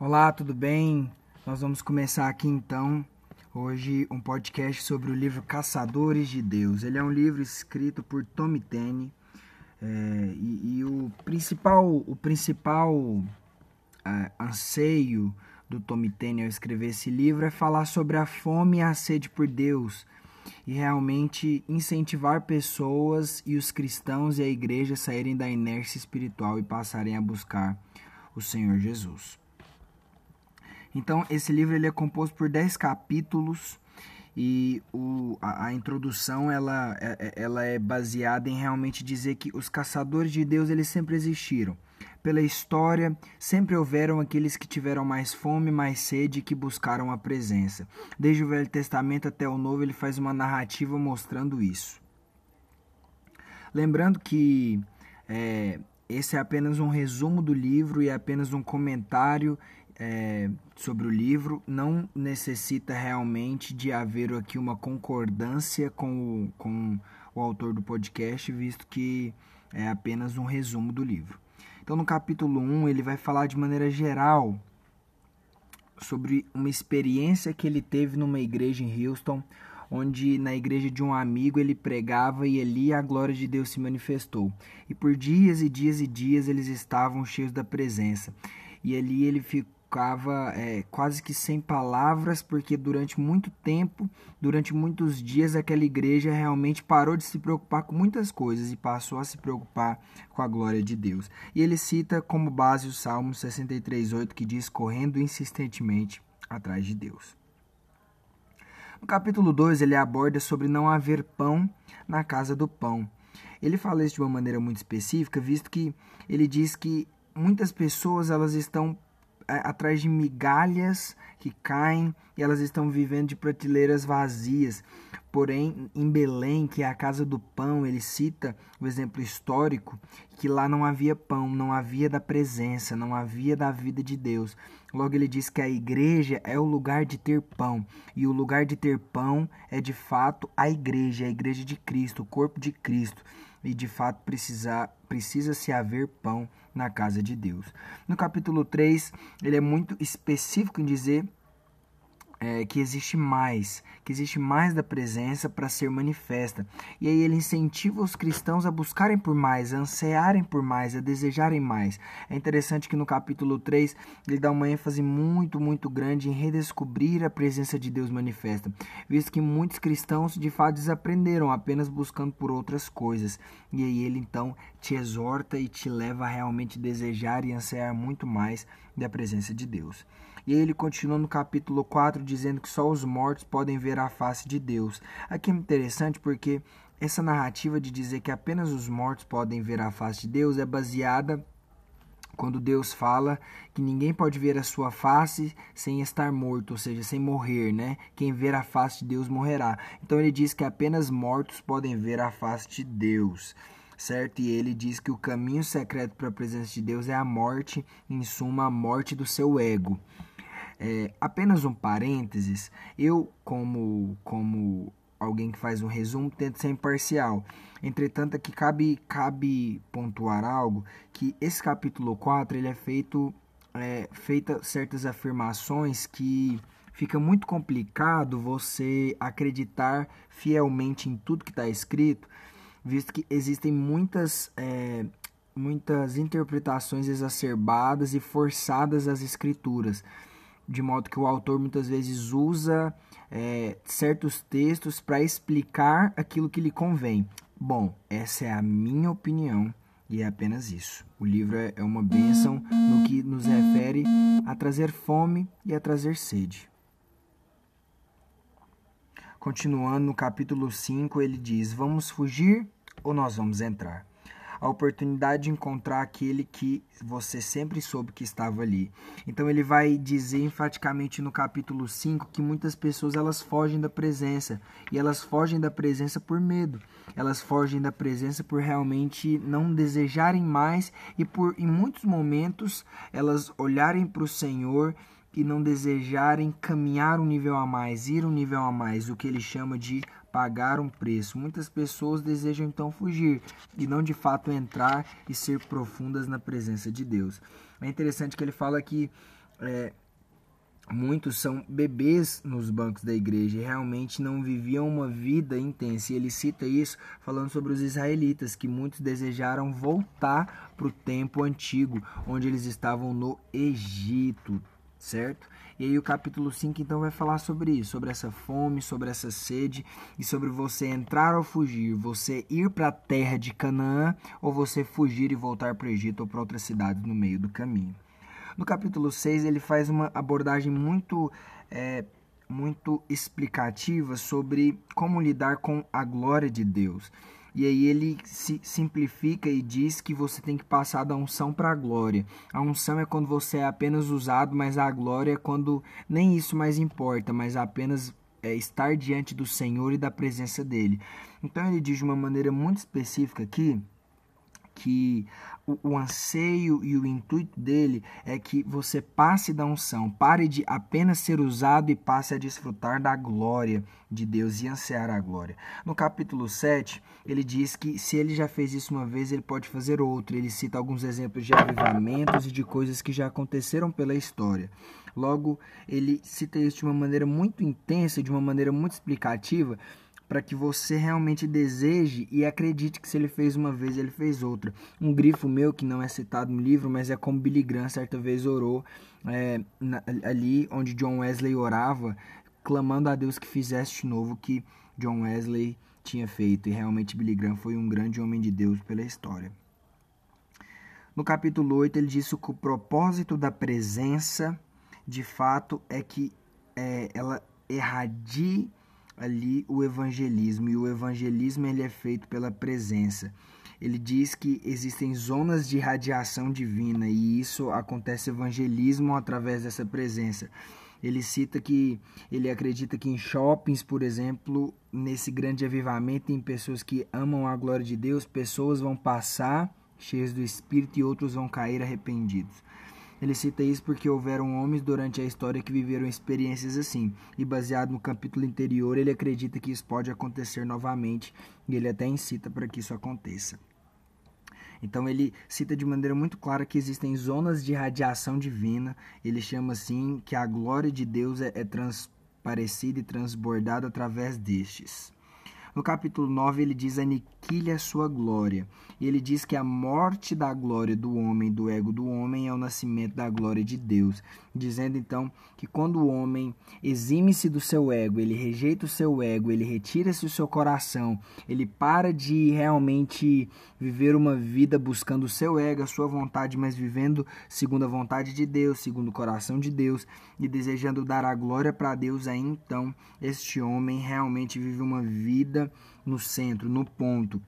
Olá, tudo bem? Nós vamos começar aqui então hoje um podcast sobre o livro Caçadores de Deus. Ele é um livro escrito por Tommy Tenney é, e, e, o principal, o principal é, anseio do Tommy Tenney ao escrever esse livro é falar sobre a fome e a sede por Deus e realmente incentivar pessoas e os cristãos e a igreja a saírem da inércia espiritual e passarem a buscar o Senhor Jesus. Então, esse livro ele é composto por 10 capítulos e o, a, a, introdução ela, é, é, ela é baseada em realmente dizer que os caçadores de Deus eles sempre existiram. Pela história, sempre houveram aqueles que tiveram mais fome, mais sede e que buscaram a presença. Desde o Velho Testamento até o Novo, ele faz uma narrativa mostrando isso. Lembrando que é, esse é apenas um resumo do livro e é apenas um comentário é, sobre o livro não necessita realmente de haver aqui uma concordância com o, com o autor do podcast, visto que é apenas um resumo do livro. Então, no capítulo 1, ele vai falar de maneira geral sobre uma experiência que ele teve numa igreja em Houston, onde na igreja de um amigo ele pregava e ali a glória de Deus se manifestou. E por dias e dias e dias eles estavam cheios da presença. E ali ele ficou ficava é, quase que sem palavras, porque durante muito tempo, durante muitos dias, aquela igreja realmente parou de se preocupar com muitas coisas e passou a se preocupar com a glória de Deus. E ele cita como base o Salmo 63,8 que diz: correndo insistentemente atrás de Deus. No capítulo 2, ele aborda sobre não haver pão na casa do pão. Ele fala isso de uma maneira muito específica, visto que ele diz que muitas pessoas elas estão atrás de migalhas que caem e elas estão vivendo de prateleiras vazias. Porém, em Belém, que é a casa do pão, ele cita o exemplo histórico que lá não havia pão, não havia da presença, não havia da vida de Deus. Logo ele diz que a igreja é o lugar de ter pão, e o lugar de ter pão é de fato a igreja, a igreja de Cristo, o corpo de Cristo e de fato precisa, precisa se haver pão na casa de Deus. No capítulo 3, ele é muito específico em dizer é, que existe mais, que existe mais da presença para ser manifesta. E aí ele incentiva os cristãos a buscarem por mais, a ansiarem por mais, a desejarem mais. É interessante que no capítulo 3 ele dá uma ênfase muito, muito grande em redescobrir a presença de Deus manifesta, visto que muitos cristãos de fato desaprenderam apenas buscando por outras coisas. E aí ele então te exorta e te leva a realmente desejar e ansiar muito mais da presença de Deus. E ele continua no capítulo 4 dizendo que só os mortos podem ver a face de Deus. Aqui é interessante porque essa narrativa de dizer que apenas os mortos podem ver a face de Deus é baseada quando Deus fala que ninguém pode ver a sua face sem estar morto, ou seja, sem morrer, né? Quem ver a face de Deus morrerá. Então ele diz que apenas mortos podem ver a face de Deus certo? E ele diz que o caminho secreto para a presença de Deus é a morte, em suma, a morte do seu ego. É, apenas um parênteses, eu como como alguém que faz um resumo tento ser imparcial. Entretanto, aqui cabe cabe pontuar algo que esse capítulo 4 ele é feito é, feita certas afirmações que fica muito complicado você acreditar fielmente em tudo que está escrito, visto que existem muitas é, muitas interpretações exacerbadas e forçadas às escrituras de modo que o autor muitas vezes usa é, certos textos para explicar aquilo que lhe convém. Bom, essa é a minha opinião e é apenas isso. O livro é, é uma bênção no que nos refere a trazer fome e a trazer sede. Continuando no capítulo 5, ele diz: Vamos fugir ou nós vamos entrar? A oportunidade de encontrar aquele que você sempre soube que estava ali. Então ele vai dizer enfaticamente no capítulo 5 que muitas pessoas elas fogem da presença e elas fogem da presença por medo. Elas fogem da presença por realmente não desejarem mais e por em muitos momentos elas olharem para o Senhor e não desejarem caminhar um nível a mais, ir um nível a mais, o que ele chama de pagar um preço. Muitas pessoas desejam então fugir e não de fato entrar e ser profundas na presença de Deus. É interessante que ele fala que é, muitos são bebês nos bancos da igreja e realmente não viviam uma vida intensa. E ele cita isso falando sobre os israelitas, que muitos desejaram voltar para o tempo antigo, onde eles estavam no Egito, certo? E aí o capítulo 5 então vai falar sobre isso, sobre essa fome, sobre essa sede e sobre você entrar ou fugir, você ir para a terra de Canaã ou você fugir e voltar para o Egito ou para outras cidades no meio do caminho. No capítulo 6, ele faz uma abordagem muito, é, muito explicativa sobre como lidar com a glória de Deus. E aí ele se simplifica e diz que você tem que passar da unção para a glória. A unção é quando você é apenas usado, mas a glória é quando nem isso mais importa, mas apenas é, estar diante do Senhor e da presença dele. Então ele diz de uma maneira muito específica aqui que o, o, anseio e o intuito dele é que você passe da unção, pare de apenas ser usado e passe a desfrutar da glória de Deus e ansiar a glória. No capítulo 7, ele diz que se ele já fez isso uma vez, ele pode fazer outro. Ele cita alguns exemplos de avivamentos e de coisas que já aconteceram pela história. Logo, ele cita isso de uma maneira muito intensa, de uma maneira muito explicativa, para que você realmente deseje e acredite que se ele fez uma vez, ele fez outra. Um grifo meu, que não é citado no livro, mas é como Billy Graham certa vez orou é, na, ali onde John Wesley orava, clamando a Deus que fizesse novo que John Wesley tinha feito. E realmente Billy Graham foi um grande homem de Deus pela história. No capítulo 8, ele disse que o propósito da presença, de fato, é que é, ela erradie ali o evangelismo e o evangelismo ele é feito pela presença. Ele diz que existem zonas de radiação divina e isso acontece evangelismo através dessa presença. Ele cita que ele acredita que em shoppings, por exemplo, nesse grande avivamento, tem pessoas que amam a glória de Deus, pessoas vão passar cheias do Espírito e outros vão cair arrependidos. Ele cita isso porque houveram homens durante a história que viveram experiências assim, e baseado no capítulo anterior, ele acredita que isso pode acontecer novamente, e ele até incita para que isso aconteça. Então ele cita de maneira muito clara que existem zonas de radiação divina. Ele chama assim que a glória de Deus é, é transparecida e transbordada através destes. No capítulo 9, ele diz: aniquile a sua glória. E ele diz que a morte da glória do homem, do ego do homem, é o nascimento da glória de Deus. Dizendo então que quando o homem exime-se do seu ego, ele rejeita o seu ego, ele retira-se do seu coração, ele para de realmente viver uma vida buscando o seu ego, a sua vontade, mas vivendo segundo a vontade de Deus, segundo o coração de Deus e desejando dar a glória para Deus, aí então este homem realmente vive uma vida no centro, no ponto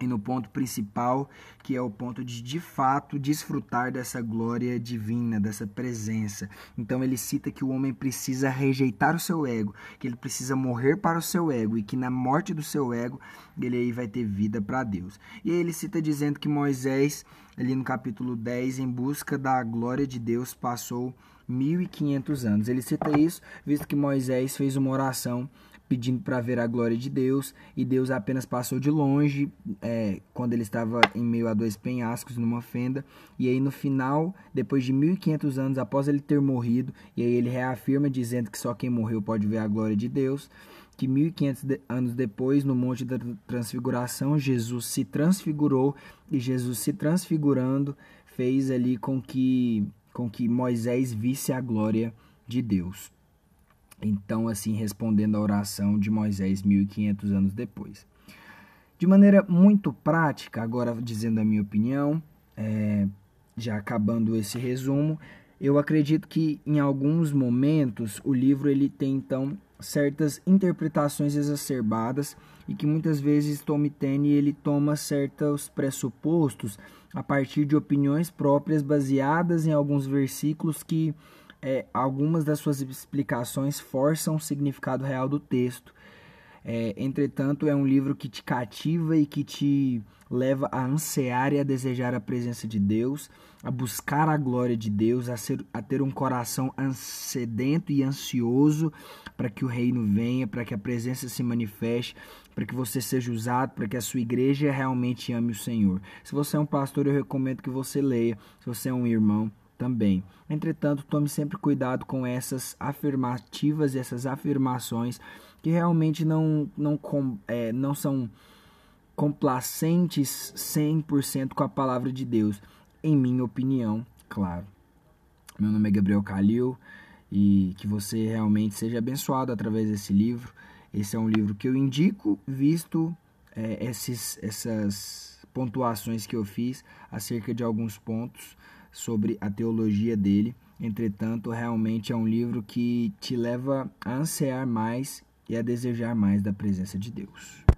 e no ponto principal, que é o ponto de de fato desfrutar dessa glória divina, dessa presença. Então ele cita que o homem precisa rejeitar o seu ego, que ele precisa morrer para o seu ego e que na morte do seu ego ele aí vai ter vida para Deus. E aí ele cita dizendo que Moisés, ali no capítulo 10, em busca da glória de Deus, passou 1500 anos. Ele cita isso, visto que Moisés fez uma oração pedindo para ver a glória de Deus, e Deus apenas passou de longe é, quando ele estava em meio a dois penhascos numa fenda, e aí no final, depois de 1500 anos após ele ter morrido, e aí ele reafirma dizendo que só quem morreu pode ver a glória de Deus, que 1500 anos depois, no Monte da Transfiguração, Jesus se transfigurou, e Jesus se transfigurando fez ali com que, com que Moisés visse a glória de Deus. Então, assim, respondendo à oração de Moisés 1500 anos depois. De maneira muito prática, agora dizendo a minha opinião, é, já acabando esse resumo, eu acredito que em alguns momentos o livro ele tem então certas interpretações exacerbadas e que muitas vezes Tommy Tenney ele toma certos pressupostos a partir de opiniões próprias baseadas em alguns versículos que é, algumas das suas explicações forçam o significado real do texto. É, entretanto, é um livro que te cativa e que te leva a ansiar e a desejar a presença de Deus, a buscar a glória de Deus, a, ser, a ter um coração sedento e ansioso para que o reino venha, para que a presença se manifeste, para que você seja usado, para que a sua igreja realmente ame o Senhor. Se você é um pastor, eu recomendo que você leia. Se você é um irmão, também. Entretanto, tome sempre cuidado com essas afirmativas, essas afirmações que realmente não, não, é, não são complacentes 100% com a palavra de Deus, em minha opinião, claro. Meu nome é Gabriel Calil e que você realmente seja abençoado através desse livro. Esse é um livro que eu indico, visto é, esses, essas pontuações que eu fiz acerca de alguns pontos sobre a teologia dele. Entretanto, realmente é um livro que te leva a ansiar mais e a desejar mais da presença de Deus.